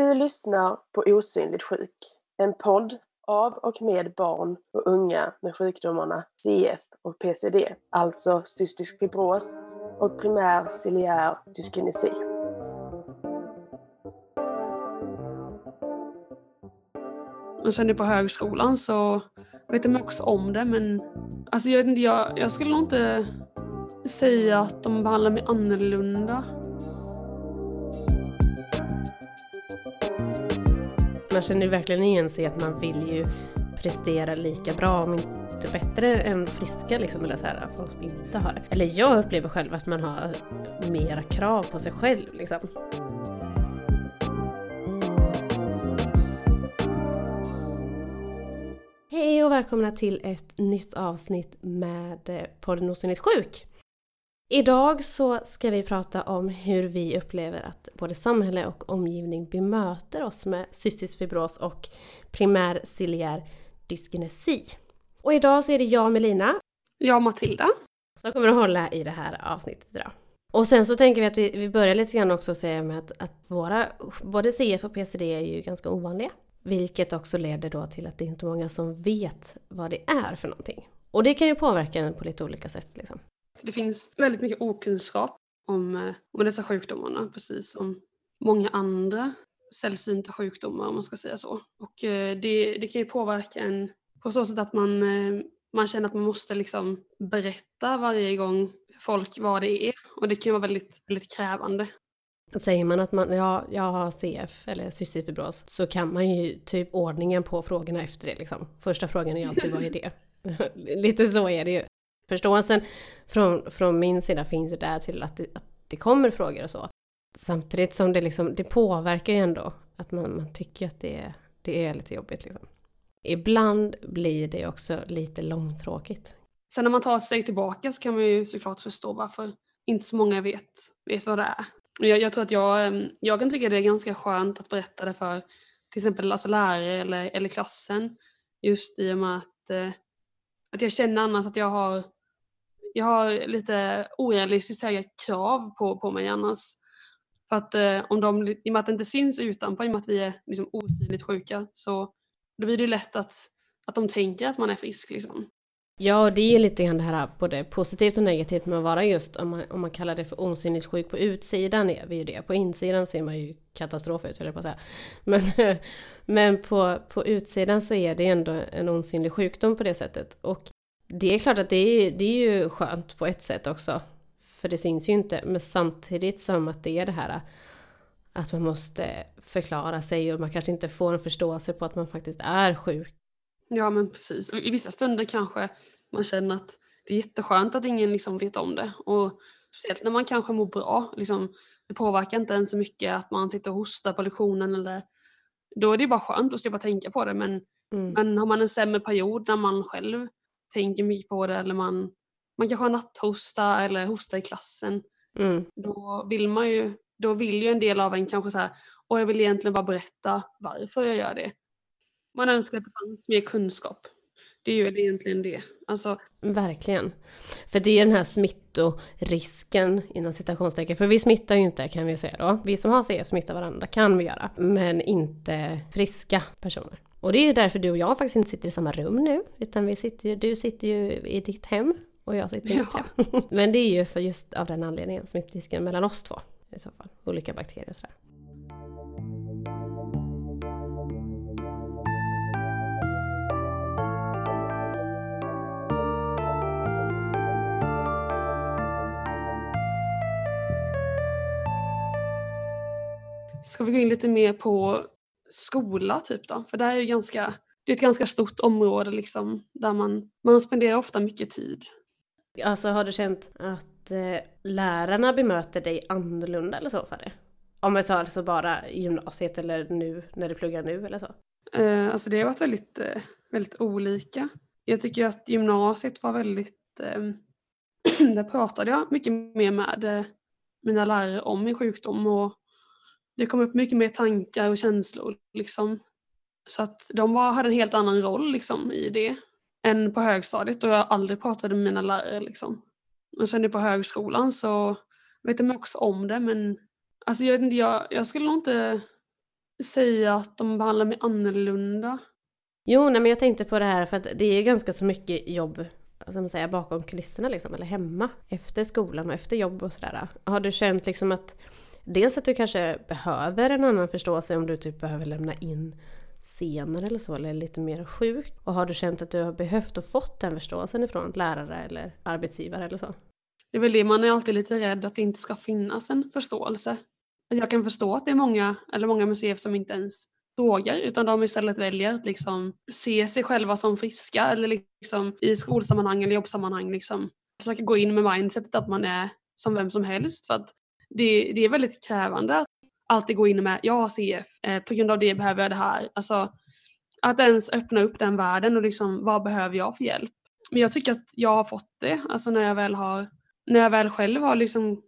Du lyssnar på Osynligt sjuk, en podd av och med barn och unga med sjukdomarna CF och PCD, alltså cystisk fibros och primär ciliär dyskinesi. Och sen på högskolan så vet jag också om det men alltså jag vet inte, jag, jag skulle nog inte säga att de behandlar mig annorlunda. Man känner ju verkligen igen sig att man vill ju prestera lika bra om inte bättre än friska liksom, eller så här, folk som inte har det. Eller jag upplever själv att man har mera krav på sig själv liksom. Hej och välkomna till ett nytt avsnitt med eh, podden Osynligt sjuk. Idag så ska vi prata om hur vi upplever att både samhälle och omgivning bemöter oss med cystisk fibros och primär ciliär dyskinesi. Och idag så är det jag Melina. Jag Matilda. Som kommer att hålla i det här avsnittet idag. Och sen så tänker vi att vi, vi börjar lite grann också säga med att, att våra, både CF och PCD är ju ganska ovanliga. Vilket också leder då till att det är inte många som vet vad det är för någonting. Och det kan ju påverka en på lite olika sätt. Liksom. Det finns väldigt mycket okunskap om, eh, om dessa sjukdomarna, precis som många andra sällsynta sjukdomar om man ska säga så. Och eh, det, det kan ju påverka en på så sätt att man, eh, man känner att man måste liksom berätta varje gång folk vad det är. Och det kan vara väldigt, väldigt krävande. Säger man att man, ja, jag har CF eller cystisk fibros så kan man ju typ ordningen på frågorna efter det liksom. Första frågan är ju alltid vad är det? Lite så är det ju. Förståelsen från, från min sida finns ju där till att det, att det kommer frågor och så. Samtidigt som det liksom, det påverkar ju ändå att man, man tycker att det är, det är lite jobbigt liksom. Ibland blir det också lite långtråkigt. Sen när man tar ett steg tillbaka så kan man ju såklart förstå varför inte så många vet, vet vad det är. Jag, jag tror att jag, jag kan tycka det är ganska skönt att berätta det för till exempel alltså lärare eller, eller klassen. Just i och med att, eh, att jag känner annars att jag har, jag har lite orealistiskt höga krav på, på mig annars. För att eh, om de, i och med att det inte syns utanpå, i och med att vi är liksom osynligt sjuka, så då blir det lätt att, att de tänker att man är frisk. Liksom. Ja, det är ju lite grann det här både positivt och negativt med att vara just om man, om man kallar det för osynligt sjuk på utsidan är vi ju det. På insidan ser man ju katastrof ut, höll jag på att säga. Men, men på, på utsidan så är det ändå en osynlig sjukdom på det sättet. Och det är klart att det är, det är ju skönt på ett sätt också. För det syns ju inte. Men samtidigt som att det är det här att man måste förklara sig och man kanske inte får en förståelse på att man faktiskt är sjuk. Ja men precis. I vissa stunder kanske man känner att det är jätteskönt att ingen liksom vet om det. Och speciellt när man kanske mår bra. Liksom, det påverkar inte ens så mycket att man sitter och hostar på lektionen. Eller, då är det bara skönt att slippa tänka på det. Men, mm. men har man en sämre period när man själv tänker mycket på det eller man, man kanske har natthosta eller hosta i klassen. Mm. Då vill man ju, då vill ju en del av en kanske så här, och jag vill egentligen bara berätta varför jag gör det. Man önskar att det fanns mer kunskap. Det är ju egentligen det. Alltså... Verkligen. För det är den här smittorisken inom citationstecken. För vi smittar ju inte kan vi säga då. Vi som har CF smittar varandra kan vi göra. Men inte friska personer. Och det är ju därför du och jag faktiskt inte sitter i samma rum nu. Utan vi sitter ju, du sitter ju i ditt hem och jag sitter i mitt ja. hem. Men det är ju för just av den anledningen, smittrisken mellan oss två i så fall. Olika bakterier och sådär. Ska vi gå in lite mer på skola typ då? För det här är ju ganska, det är ett ganska stort område liksom där man, man spenderar ofta mycket tid. Alltså har du känt att eh, lärarna bemöter dig annorlunda eller så för det? Om jag sa alltså bara gymnasiet eller nu när du pluggar nu eller så? Eh, alltså det har varit väldigt, eh, väldigt olika. Jag tycker att gymnasiet var väldigt, eh, där pratade jag mycket mer med eh, mina lärare om min sjukdom och det kom upp mycket mer tankar och känslor liksom. Så att de var, hade en helt annan roll liksom i det än på högstadiet och jag aldrig pratade med mina lärare liksom. Men sen på högskolan så vet de också om det men alltså jag vet inte, jag, jag skulle nog inte säga att de behandlar mig annorlunda. Jo, nej, men jag tänkte på det här för att det är ganska så mycket jobb som säga, bakom kulisserna liksom, eller hemma. Efter skolan och efter jobb och sådär. Har du känt liksom att dels att du kanske behöver en annan förståelse om du typ behöver lämna in senare eller så, eller lite mer sjuk? Och har du känt att du har behövt och fått den förståelsen ifrån lärare eller arbetsgivare eller så? Det är väl det, man är alltid lite rädd att det inte ska finnas en förståelse. Jag kan förstå att det är många, eller många museer som inte ens frågar utan de istället väljer att liksom se sig själva som friska eller liksom i skolsammanhang eller jobbsammanhang liksom försöka gå in med mindsetet att man är som vem som helst för att det, det är väldigt krävande att alltid gå in med jag har CF, eh, på grund av det behöver jag det här. Alltså att ens öppna upp den världen och liksom vad behöver jag för hjälp? Men jag tycker att jag har fått det, alltså när jag väl har, när jag väl själv har liksom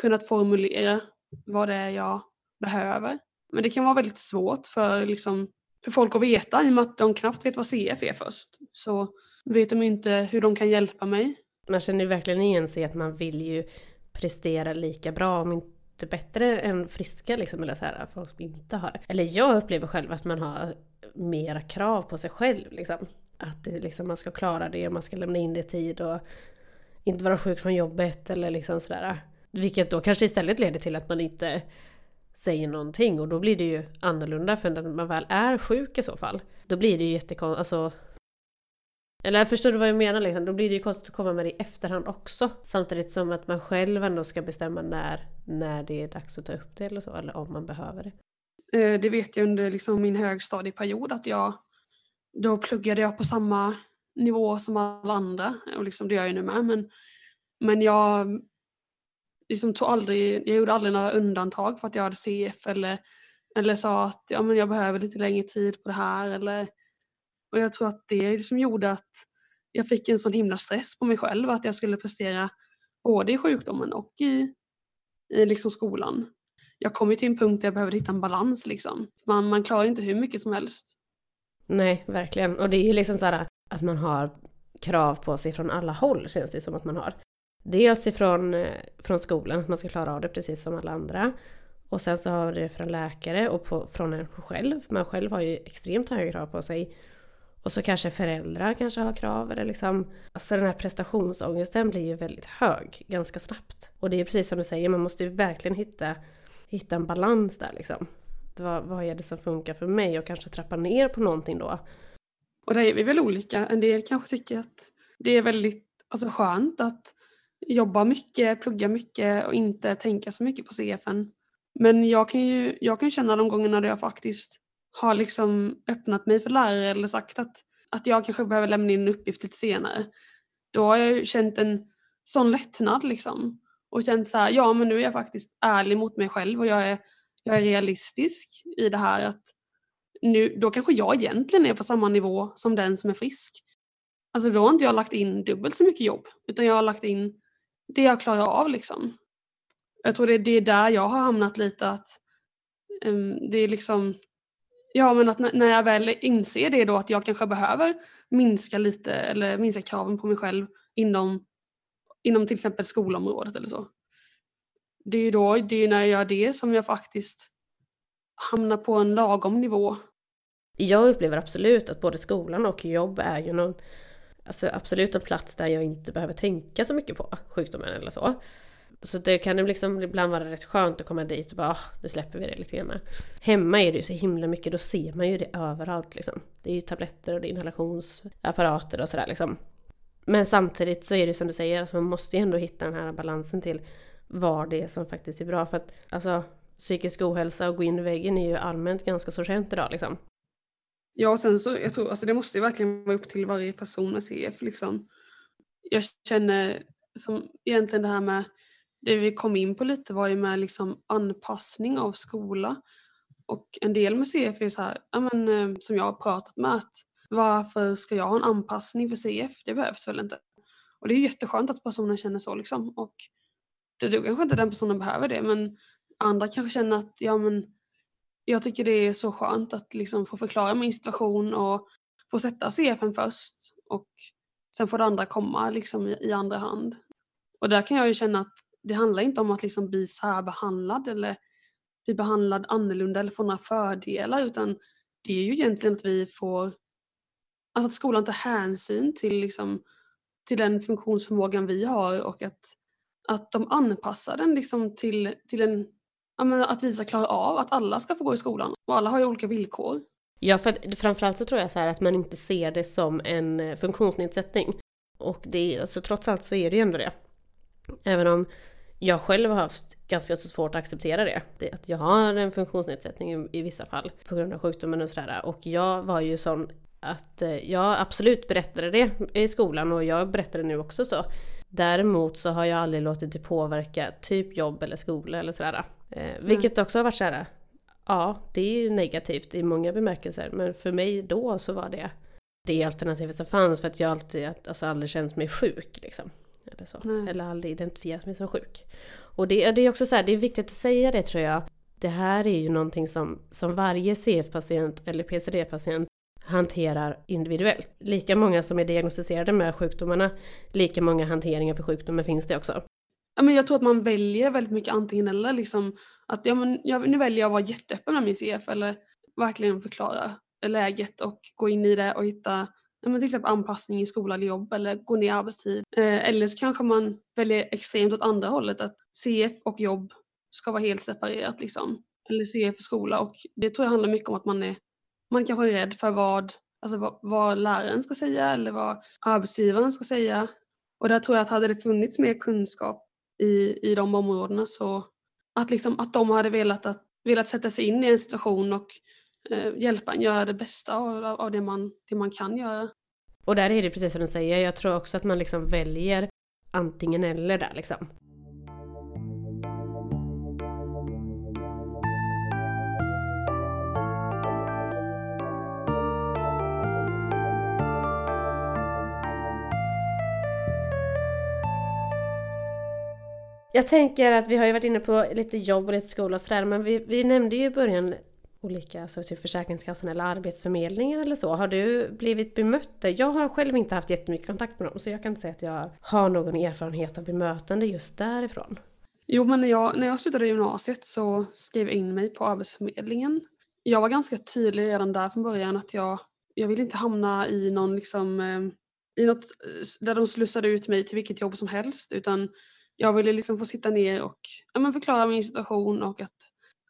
kunnat formulera vad det är jag behöver. Men det kan vara väldigt svårt för, liksom, för folk att veta i och med att de knappt vet vad CF är först. Så vet de inte hur de kan hjälpa mig. Man känner ju verkligen igen sig att man vill ju prestera lika bra, om inte bättre än friska liksom, eller så här, folk som inte har det. Eller jag upplever själv att man har mera krav på sig själv liksom. Att det, liksom, man ska klara det och man ska lämna in det i tid och inte vara sjuk från jobbet eller liksom sådär. Vilket då kanske istället leder till att man inte säger någonting och då blir det ju annorlunda för när man väl är sjuk i så fall. Då blir det ju jättekonstigt, alltså eller förstår du vad jag menar liksom? Då blir det ju konstigt att komma med det i efterhand också. Samtidigt som att man själv ändå ska bestämma när, när det är dags att ta upp det eller så, eller om man behöver det. Eh, det vet jag under liksom min högstadieperiod att jag då pluggade jag på samma nivå som alla andra och liksom det gör jag nu med men, men jag liksom tog aldrig, jag gjorde aldrig några undantag för att jag hade CF eller, eller sa att ja, men jag behöver lite längre tid på det här. Eller, och jag tror att det liksom gjorde att jag fick en sån himla stress på mig själv att jag skulle prestera både i sjukdomen och i, i liksom skolan. Jag kom ju till en punkt där jag behövde hitta en balans. Liksom. Man, man klarar inte hur mycket som helst. Nej, verkligen. Och det är ju liksom så här att man har krav på sig från alla håll känns det som att man har. Dels ifrån eh, från skolan, att man ska klara av det precis som alla andra. Och sen så har det från läkare och på, från en själv. Man själv har ju extremt höga krav på sig. Och så kanske föräldrar kanske har krav eller liksom. Alltså den här prestationsångesten blir ju väldigt hög ganska snabbt. Och det är precis som du säger, man måste ju verkligen hitta, hitta en balans där liksom. Vad, vad är det som funkar för mig och kanske trappa ner på någonting då. Och där är vi väl olika. En del kanske tycker att det är väldigt alltså, skönt att jobba mycket, plugga mycket och inte tänka så mycket på CFN. Men jag kan ju jag kan känna de gångerna där jag faktiskt har liksom öppnat mig för lärare eller sagt att, att jag kanske behöver lämna in en uppgift lite senare. Då har jag ju känt en sån lättnad liksom. Och känt så här, ja men nu är jag faktiskt ärlig mot mig själv och jag är, jag är realistisk i det här att nu, då kanske jag egentligen är på samma nivå som den som är frisk. Alltså då har inte jag lagt in dubbelt så mycket jobb utan jag har lagt in det jag klarar av liksom. Jag tror det är, det är där jag har hamnat lite att um, det är liksom Ja men att när jag väl inser det då att jag kanske behöver minska lite eller minska kraven på mig själv inom, inom till exempel skolområdet eller så. Det är ju då, det är när jag gör det som jag faktiskt hamnar på en lagom nivå. Jag upplever absolut att både skolan och jobb är ju någon alltså absolut en plats där jag inte behöver tänka så mycket på sjukdomen eller så. Så det kan liksom ibland vara rätt skönt att komma dit och bara oh, nu släpper vi det lite grann. Hemma är det ju så himla mycket, då ser man ju det överallt liksom. Det är ju tabletter och det är inhalationsapparater och sådär liksom. Men samtidigt så är det som du säger, alltså man måste ju ändå hitta den här balansen till vad det är som faktiskt är bra. För att alltså psykisk ohälsa och gå in i väggen är ju allmänt ganska så känt idag liksom. Ja, och sen så, jag tror, alltså det måste ju verkligen vara upp till varje person med CF liksom. Jag känner som egentligen det här med, det vi kom in på lite var ju med liksom anpassning av skola. Och en del med CF är så här, ja men, eh, som jag har pratat med att varför ska jag ha en anpassning för CF? Det behövs väl inte. Och det är jätteskönt att personen känner så liksom. Och det då kanske inte den personen behöver det men andra kanske känner att ja men jag tycker det är så skönt att liksom få förklara min situation och få sätta CFN först och sen får det andra komma liksom i, i andra hand. Och där kan jag ju känna att det handlar inte om att liksom bli särbehandlad eller bli behandlad annorlunda eller få några fördelar utan det är ju egentligen att vi får, alltså att skolan tar hänsyn till liksom till den funktionsförmågan vi har och att, att de anpassar den liksom till, till en, ja, att vi ska klara av att alla ska få gå i skolan och alla har ju olika villkor. Ja, för framförallt så tror jag så här att man inte ser det som en eh, funktionsnedsättning. Och det är, alltså trots allt så är det ju ändå det. Även om jag själv har haft ganska så svårt att acceptera det. det att jag har en funktionsnedsättning i, i vissa fall på grund av sjukdomen och sådär. Och jag var ju sån att eh, jag absolut berättade det i skolan och jag berättade nu också så. Däremot så har jag aldrig låtit det påverka typ jobb eller skola eller sådär. Eh, mm. vilket också har varit såhär, ja det är ju negativt i många bemärkelser men för mig då så var det det alternativet som fanns för att jag alltid, alltså aldrig känt mig sjuk liksom. Eller, så. Mm. eller aldrig identifierat mig som sjuk. Och det, det är också så här, det är viktigt att säga det tror jag. Det här är ju någonting som, som varje CF-patient eller PCD-patient hanterar individuellt. Lika många som är diagnostiserade med sjukdomarna, lika många hanteringar för sjukdomen finns det också. Ja, men jag tror att man väljer väldigt mycket antingen eller. Liksom, att, ja, men, jag, nu väljer jag att vara jätteöppen med min CF eller verkligen förklara läget och gå in i det och hitta men till exempel anpassning i skola eller jobb eller gå ner i arbetstid. Eh, eller så kanske man väljer extremt åt andra hållet att CF och jobb ska vara helt separerat liksom. Eller CF och skola och det tror jag handlar mycket om att man är man kanske är rädd för vad, alltså vad, vad läraren ska säga eller vad arbetsgivaren ska säga. Och där tror jag att hade det funnits mer kunskap i, i de områdena så att, liksom, att de hade velat, att, velat sätta sig in i en situation och eh, hjälpa en göra det bästa av, av det, man, det man kan göra. Och där är det precis som du säger, jag tror också att man liksom väljer antingen eller där liksom. Jag tänker att vi har ju varit inne på lite jobb och lite skola och sådär men vi, vi nämnde ju i början olika, alltså typ Försäkringskassan eller Arbetsförmedlingen eller så. Har du blivit bemött där? Jag har själv inte haft jättemycket kontakt med dem så jag kan inte säga att jag har någon erfarenhet av bemötande just därifrån. Jo men när jag, när jag slutade gymnasiet så skrev jag in mig på Arbetsförmedlingen. Jag var ganska tydlig redan där från början att jag, jag vill inte hamna i någon liksom eh, i något eh, där de slussade ut mig till vilket jobb som helst utan jag ville liksom få sitta ner och ja, men förklara min situation och att,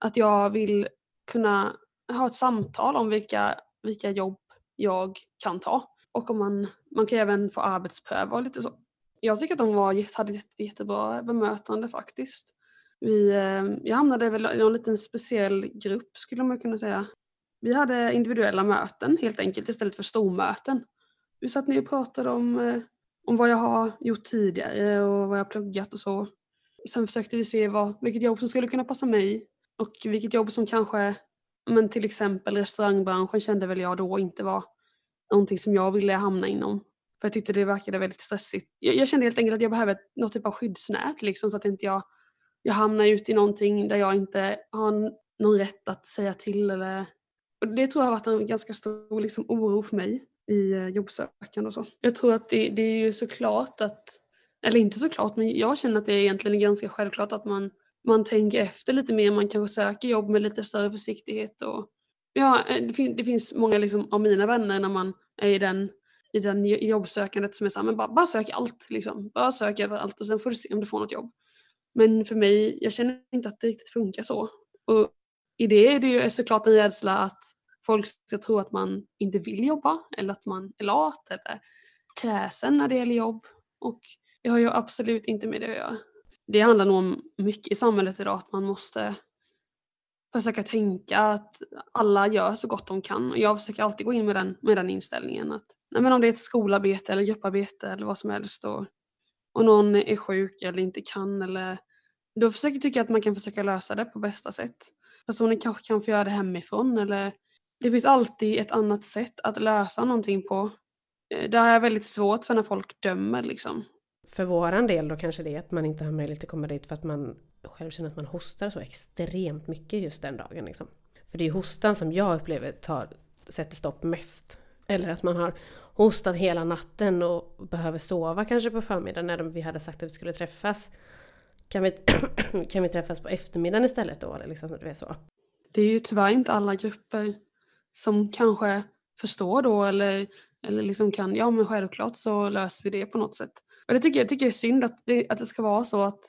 att jag vill kunna ha ett samtal om vilka, vilka jobb jag kan ta. Och om man, man kan även få arbetspröva och lite så. Jag tycker att de var, hade ett jättebra bemötande faktiskt. Vi, eh, jag hamnade väl i en liten speciell grupp skulle man kunna säga. Vi hade individuella möten helt enkelt istället för stormöten. Vi satt ner och pratade om eh, om vad jag har gjort tidigare och vad jag har pluggat och så. Sen försökte vi se vad, vilket jobb som skulle kunna passa mig och vilket jobb som kanske, men till exempel restaurangbranschen kände väl jag då inte var någonting som jag ville hamna inom. För jag tyckte det verkade väldigt stressigt. Jag, jag kände helt enkelt att jag behöver något typ av skyddsnät liksom så att inte jag, jag hamnar ut i någonting där jag inte har någon rätt att säga till eller och det tror jag har varit en ganska stor liksom, oro för mig i eh, jobbsökande och så. Jag tror att det, det är ju såklart att, eller inte såklart, men jag känner att det egentligen är ganska självklart att man, man tänker efter lite mer, man kanske söker jobb med lite större försiktighet och ja, eh, det, fin det finns många liksom, av mina vänner när man är i den i den jobbsökandet som är såhär, men bara, bara sök allt liksom. Bara sök överallt och sen får du se om du får något jobb. Men för mig, jag känner inte att det riktigt funkar så. Och i det är det ju såklart en rädsla att folk ska tro att man inte vill jobba eller att man är lat eller kräsen när det gäller jobb. Och det har ju absolut inte med det att göra. Det handlar nog om mycket i samhället idag, att man måste försöka tänka att alla gör så gott de kan. Och jag försöker alltid gå in med den, med den inställningen att nej men om det är ett skolarbete eller grupparbete eller vad som helst och, och någon är sjuk eller inte kan eller då försöker jag tycka att man kan försöka lösa det på bästa sätt. Personen kanske kan få göra det hemifrån eller det finns alltid ett annat sätt att lösa någonting på. Eh, det här är väldigt svårt för när folk dömer liksom. För våran del då kanske det är att man inte har möjlighet att komma dit för att man själv känner att man hostar så extremt mycket just den dagen. Liksom. För det är hostan som jag upplever tar, sätter stopp mest. Eller att man har hostat hela natten och behöver sova kanske på förmiddagen när vi hade sagt att vi skulle träffas. kan vi, kan vi träffas på eftermiddagen istället då? Eller liksom, det, är så. Det är ju tyvärr inte alla grupper som kanske förstår då eller, eller liksom kan, ja men självklart så löser vi det på något sätt. Och det tycker jag tycker är synd att det, att det ska vara så att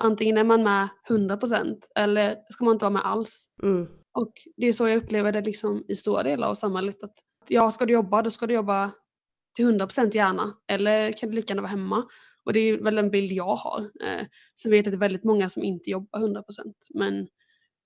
antingen är man med 100% eller ska man inte vara med alls. Mm. Och det är så jag upplever det liksom i stora delar av samhället. Att ja, ska du jobba, då ska du jobba till 100% gärna. Eller kan du lika gärna vara hemma. Och det är väl en bild jag har. Eh, sen vet jag att det är väldigt många som inte jobbar 100%. Men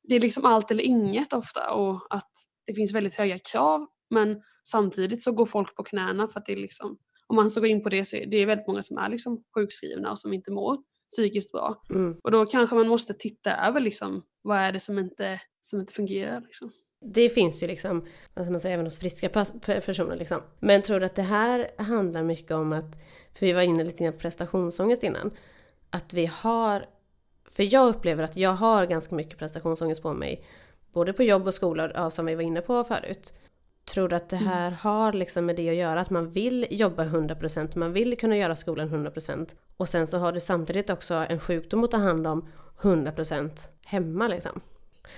det är liksom allt eller inget ofta och att det finns väldigt höga krav men samtidigt så går folk på knäna för att det är liksom, om man ska gå in på det så är det väldigt många som är liksom sjukskrivna och som inte mår psykiskt bra. Mm. Och då kanske man måste titta över liksom, vad är det som inte, som inte fungerar. Liksom. Det finns ju liksom, vad ska man säga, även hos friska personer liksom. Men tror du att det här handlar mycket om att, för vi var inne lite grann på prestationsångest innan, att vi har, för jag upplever att jag har ganska mycket prestationsångest på mig, både på jobb och skola, ja, som vi var inne på förut. Tror du att det här har liksom med det att göra, att man vill jobba 100%, man vill kunna göra skolan 100% och sen så har du samtidigt också en sjukdom att ta hand om 100% hemma liksom.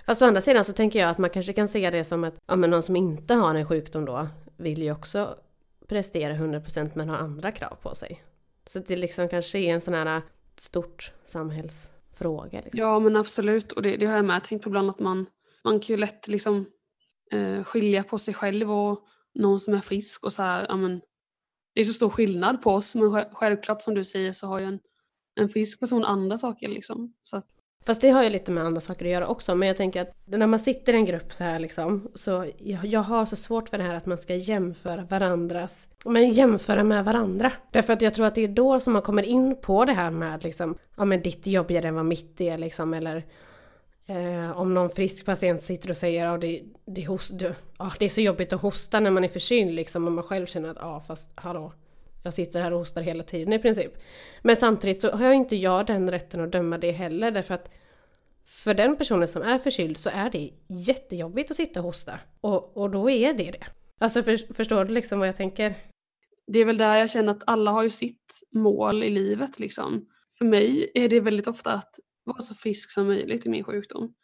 Fast å andra sidan så tänker jag att man kanske kan se det som att ja, men någon som inte har en sjukdom då vill ju också prestera 100% men har andra krav på sig. Så det liksom kanske är en sån här stort samhällsfråga. Liksom. Ja men absolut och det, det har jag med tänkt på ibland att man, man kan ju lätt liksom eh, skilja på sig själv och någon som är frisk och så här, ja men det är så stor skillnad på oss men självklart som du säger så har ju en, en frisk person andra saker liksom. Så att, Fast det har ju lite med andra saker att göra också. Men jag tänker att när man sitter i en grupp så här liksom. Så jag, jag har så svårt för det här att man ska jämföra varandras. Men jämföra med varandra. Därför att jag tror att det är då som man kommer in på det här med liksom. Ja men ditt är jobbigare än vad mitt är liksom. Eller eh, om någon frisk patient sitter och säger ja det, det, host, det, ah, det är så jobbigt att hosta när man är förkyld liksom. Och man själv känner att ja fast hallå. Jag sitter här och hostar hela tiden i princip. Men samtidigt så har jag inte jag den rätten att döma det heller därför att för den personen som är förkyld så är det jättejobbigt att sitta och hosta. Och, och då är det det. Alltså för, förstår du liksom vad jag tänker? det är väl där jag känner att alla har ju sitt mål i livet liksom. För mig är det väldigt ofta att vara så frisk som möjligt i min sjukdom.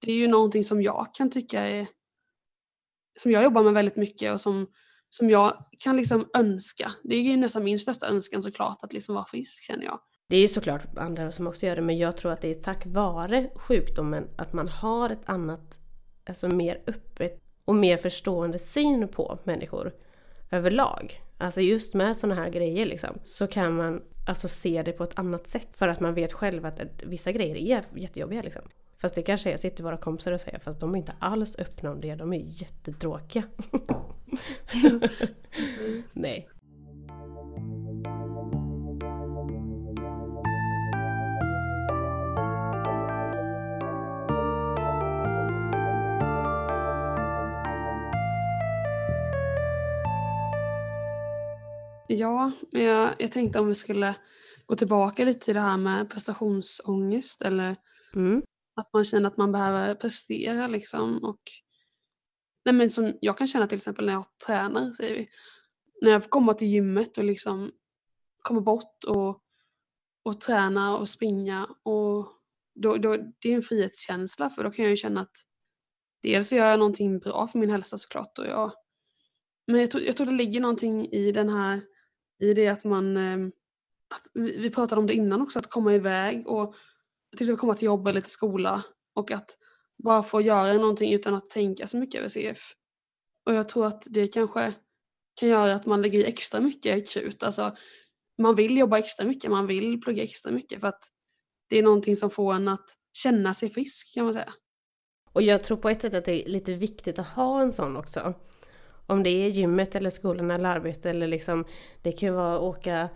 Det är ju någonting som jag kan tycka är som jag jobbar med väldigt mycket och som, som jag kan liksom önska. Det är ju nästan min största önskan såklart att liksom vara frisk känner jag. Det är ju såklart andra som också gör det men jag tror att det är tack vare sjukdomen att man har ett annat, alltså mer öppet och mer förstående syn på människor överlag. Alltså just med sådana här grejer liksom, så kan man alltså se det på ett annat sätt för att man vet själv att vissa grejer är jättejobbiga liksom. Fast det kanske jag sitter våra kompisar och säger fast de är inte alls öppna om det, de är jättetråkiga. Nej. Ja, men jag, jag tänkte om vi skulle gå tillbaka lite till det här med prestationsångest eller Mm. att man känner att man behöver prestera liksom och nej men som jag kan känna till exempel när jag tränar säger vi. När jag får komma till gymmet och liksom komma bort och, och träna och springa och då, då, det är en frihetskänsla för då kan jag ju känna att dels gör jag någonting bra för min hälsa såklart och jag men jag tror, jag tror det ligger någonting i den här i det att man ehm, att vi, vi pratade om det innan också, att komma iväg och till exempel komma till jobb eller till skola och att bara få göra någonting utan att tänka så mycket över CF. Och jag tror att det kanske kan göra att man lägger i extra mycket krut. Alltså, man vill jobba extra mycket, man vill plugga extra mycket för att det är någonting som får en att känna sig frisk kan man säga. Och jag tror på ett sätt att det är lite viktigt att ha en sån också. Om det är gymmet eller skolan eller arbetet eller liksom det kan ju vara att åka,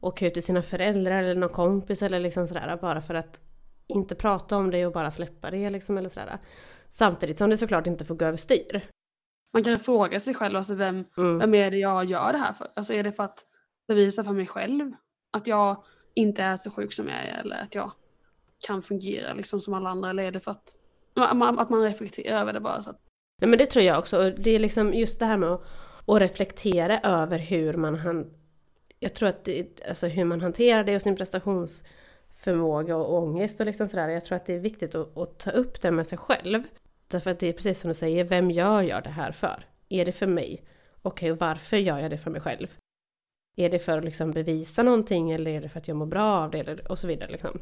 åka ut till sina föräldrar eller någon kompis eller liksom sådär bara för att inte prata om det och bara släppa det liksom eller sådär. Samtidigt som det såklart inte får gå överstyr. Man kan fråga sig själv, alltså vem, Mm. vem är det jag gör det här för? Alltså är det för att bevisa för mig själv att jag inte är så sjuk som jag är eller att jag kan fungera liksom som alla andra eller är det för att, att man reflekterar över det bara så att Nej men det tror jag också. Och Det är liksom just det här med att, att reflektera över hur man han, Jag tror att det, alltså hur man hanterar det och sin prestationsförmåga och ångest och liksom sådär. Jag tror att det är viktigt att, att ta upp det med sig själv. Därför att det är precis som du säger, vem gör jag det här för? Är det för mig? Okej, och varför gör jag det för mig själv? Är det för att liksom bevisa någonting eller är det för att jag mår bra av det? Och så vidare. Liksom.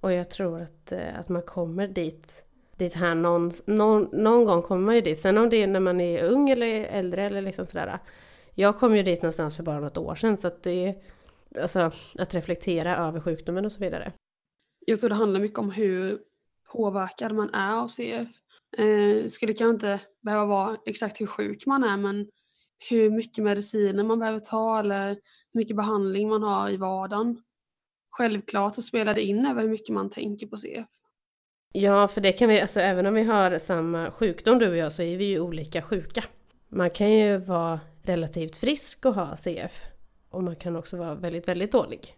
Och jag tror att, eh, att man kommer dit, dit här någon, någon, någon gång kommer man ju dit. Sen om det är när man är ung eller äldre eller liksom sådär. Jag kom ju dit någonstans för bara något år sedan så att det är alltså, att reflektera över sjukdomen och så vidare. Jag tror det handlar mycket om hur påverkad man är av CF. Eh, skulle kanske inte behöva vara exakt hur sjuk man är men hur mycket mediciner man behöver ta eller hur mycket behandling man har i vardagen. Självklart så spelar det in över hur mycket man tänker på CF. Ja, för det kan vi, alltså även om vi har samma sjukdom du och jag så är vi ju olika sjuka. Man kan ju vara relativt frisk och ha CF. Och man kan också vara väldigt, väldigt dålig.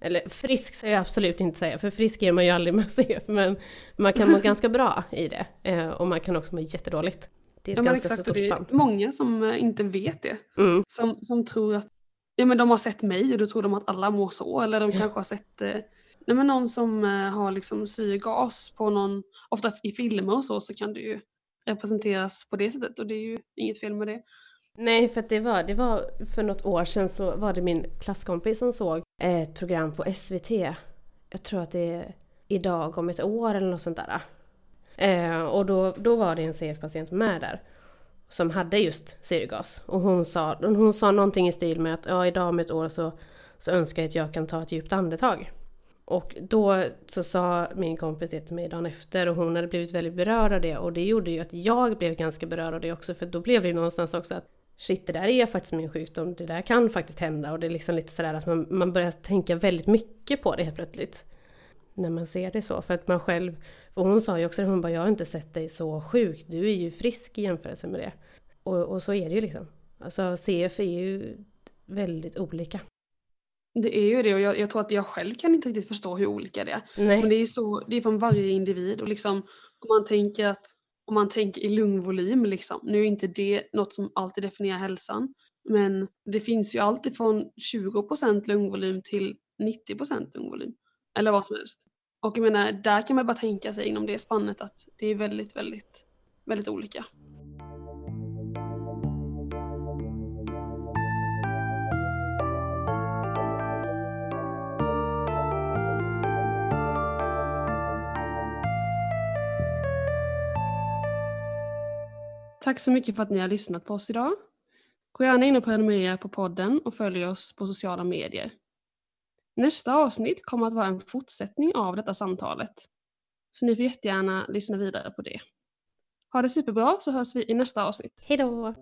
Eller frisk ska jag absolut inte säga, för frisk är man ju aldrig med CF. Men man kan må ganska bra i det. Eh, och man kan också må jättedåligt. Det är ett Ja, men ganska exakt, och stort det spann. är många som eh, inte vet det. Mm. Som, som tror att ja, men de har sett mig och då tror de att alla mår så. Eller de kanske har sett eh, nej, men någon som eh, har liksom syrgas på någon, ofta i filmer och så, så kan det ju representeras på det sättet och det är ju inget fel med det. Nej, för att det var, det var för något år sedan så var det min klasskompis som såg ett program på SVT. Jag tror att det är idag om ett år eller något sånt där. Eh, och då, då var det en CF-patient med där. Som hade just syrgas. Och hon sa, hon sa någonting i stil med att ja, idag om ett år så, så önskar jag att jag kan ta ett djupt andetag. Och då så sa min kompis det till mig dagen efter och hon hade blivit väldigt berörd av det och det gjorde ju att jag blev ganska berörd av det också för då blev det ju någonstans också att shit det där är faktiskt min sjukdom, det där kan faktiskt hända och det är liksom lite sådär att man, man börjar tänka väldigt mycket på det helt plötsligt. När man ser det så, för att man själv, för hon sa ju också det, hon bara jag har inte sett dig så sjuk, du är ju frisk i jämförelse med det. Och, och så är det ju liksom. Alltså CF är ju väldigt olika. Det är ju det och jag, jag tror att jag själv kan inte riktigt förstå hur olika det är. Nej. Men det är ju så, det är från varje individ och liksom om man tänker att om man tänker i lungvolym liksom, nu är inte det något som alltid definierar hälsan, men det finns ju alltid från 20% lungvolym till 90% lungvolym. Eller vad som helst. Och jag menar, där kan man bara tänka sig inom det spannet att det är väldigt, väldigt, väldigt olika. Tack så mycket för att ni har lyssnat på oss idag. Gå gärna in och prenumerera på podden och följ oss på sociala medier. Nästa avsnitt kommer att vara en fortsättning av detta samtalet. Så ni får jättegärna lyssna vidare på det. Ha det superbra så hörs vi i nästa avsnitt. Hejdå!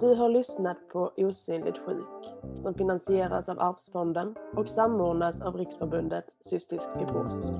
Du har lyssnat på Osynligt sjuk som finansieras av Arvsfonden och samordnas av Riksförbundet Cystisk fibros.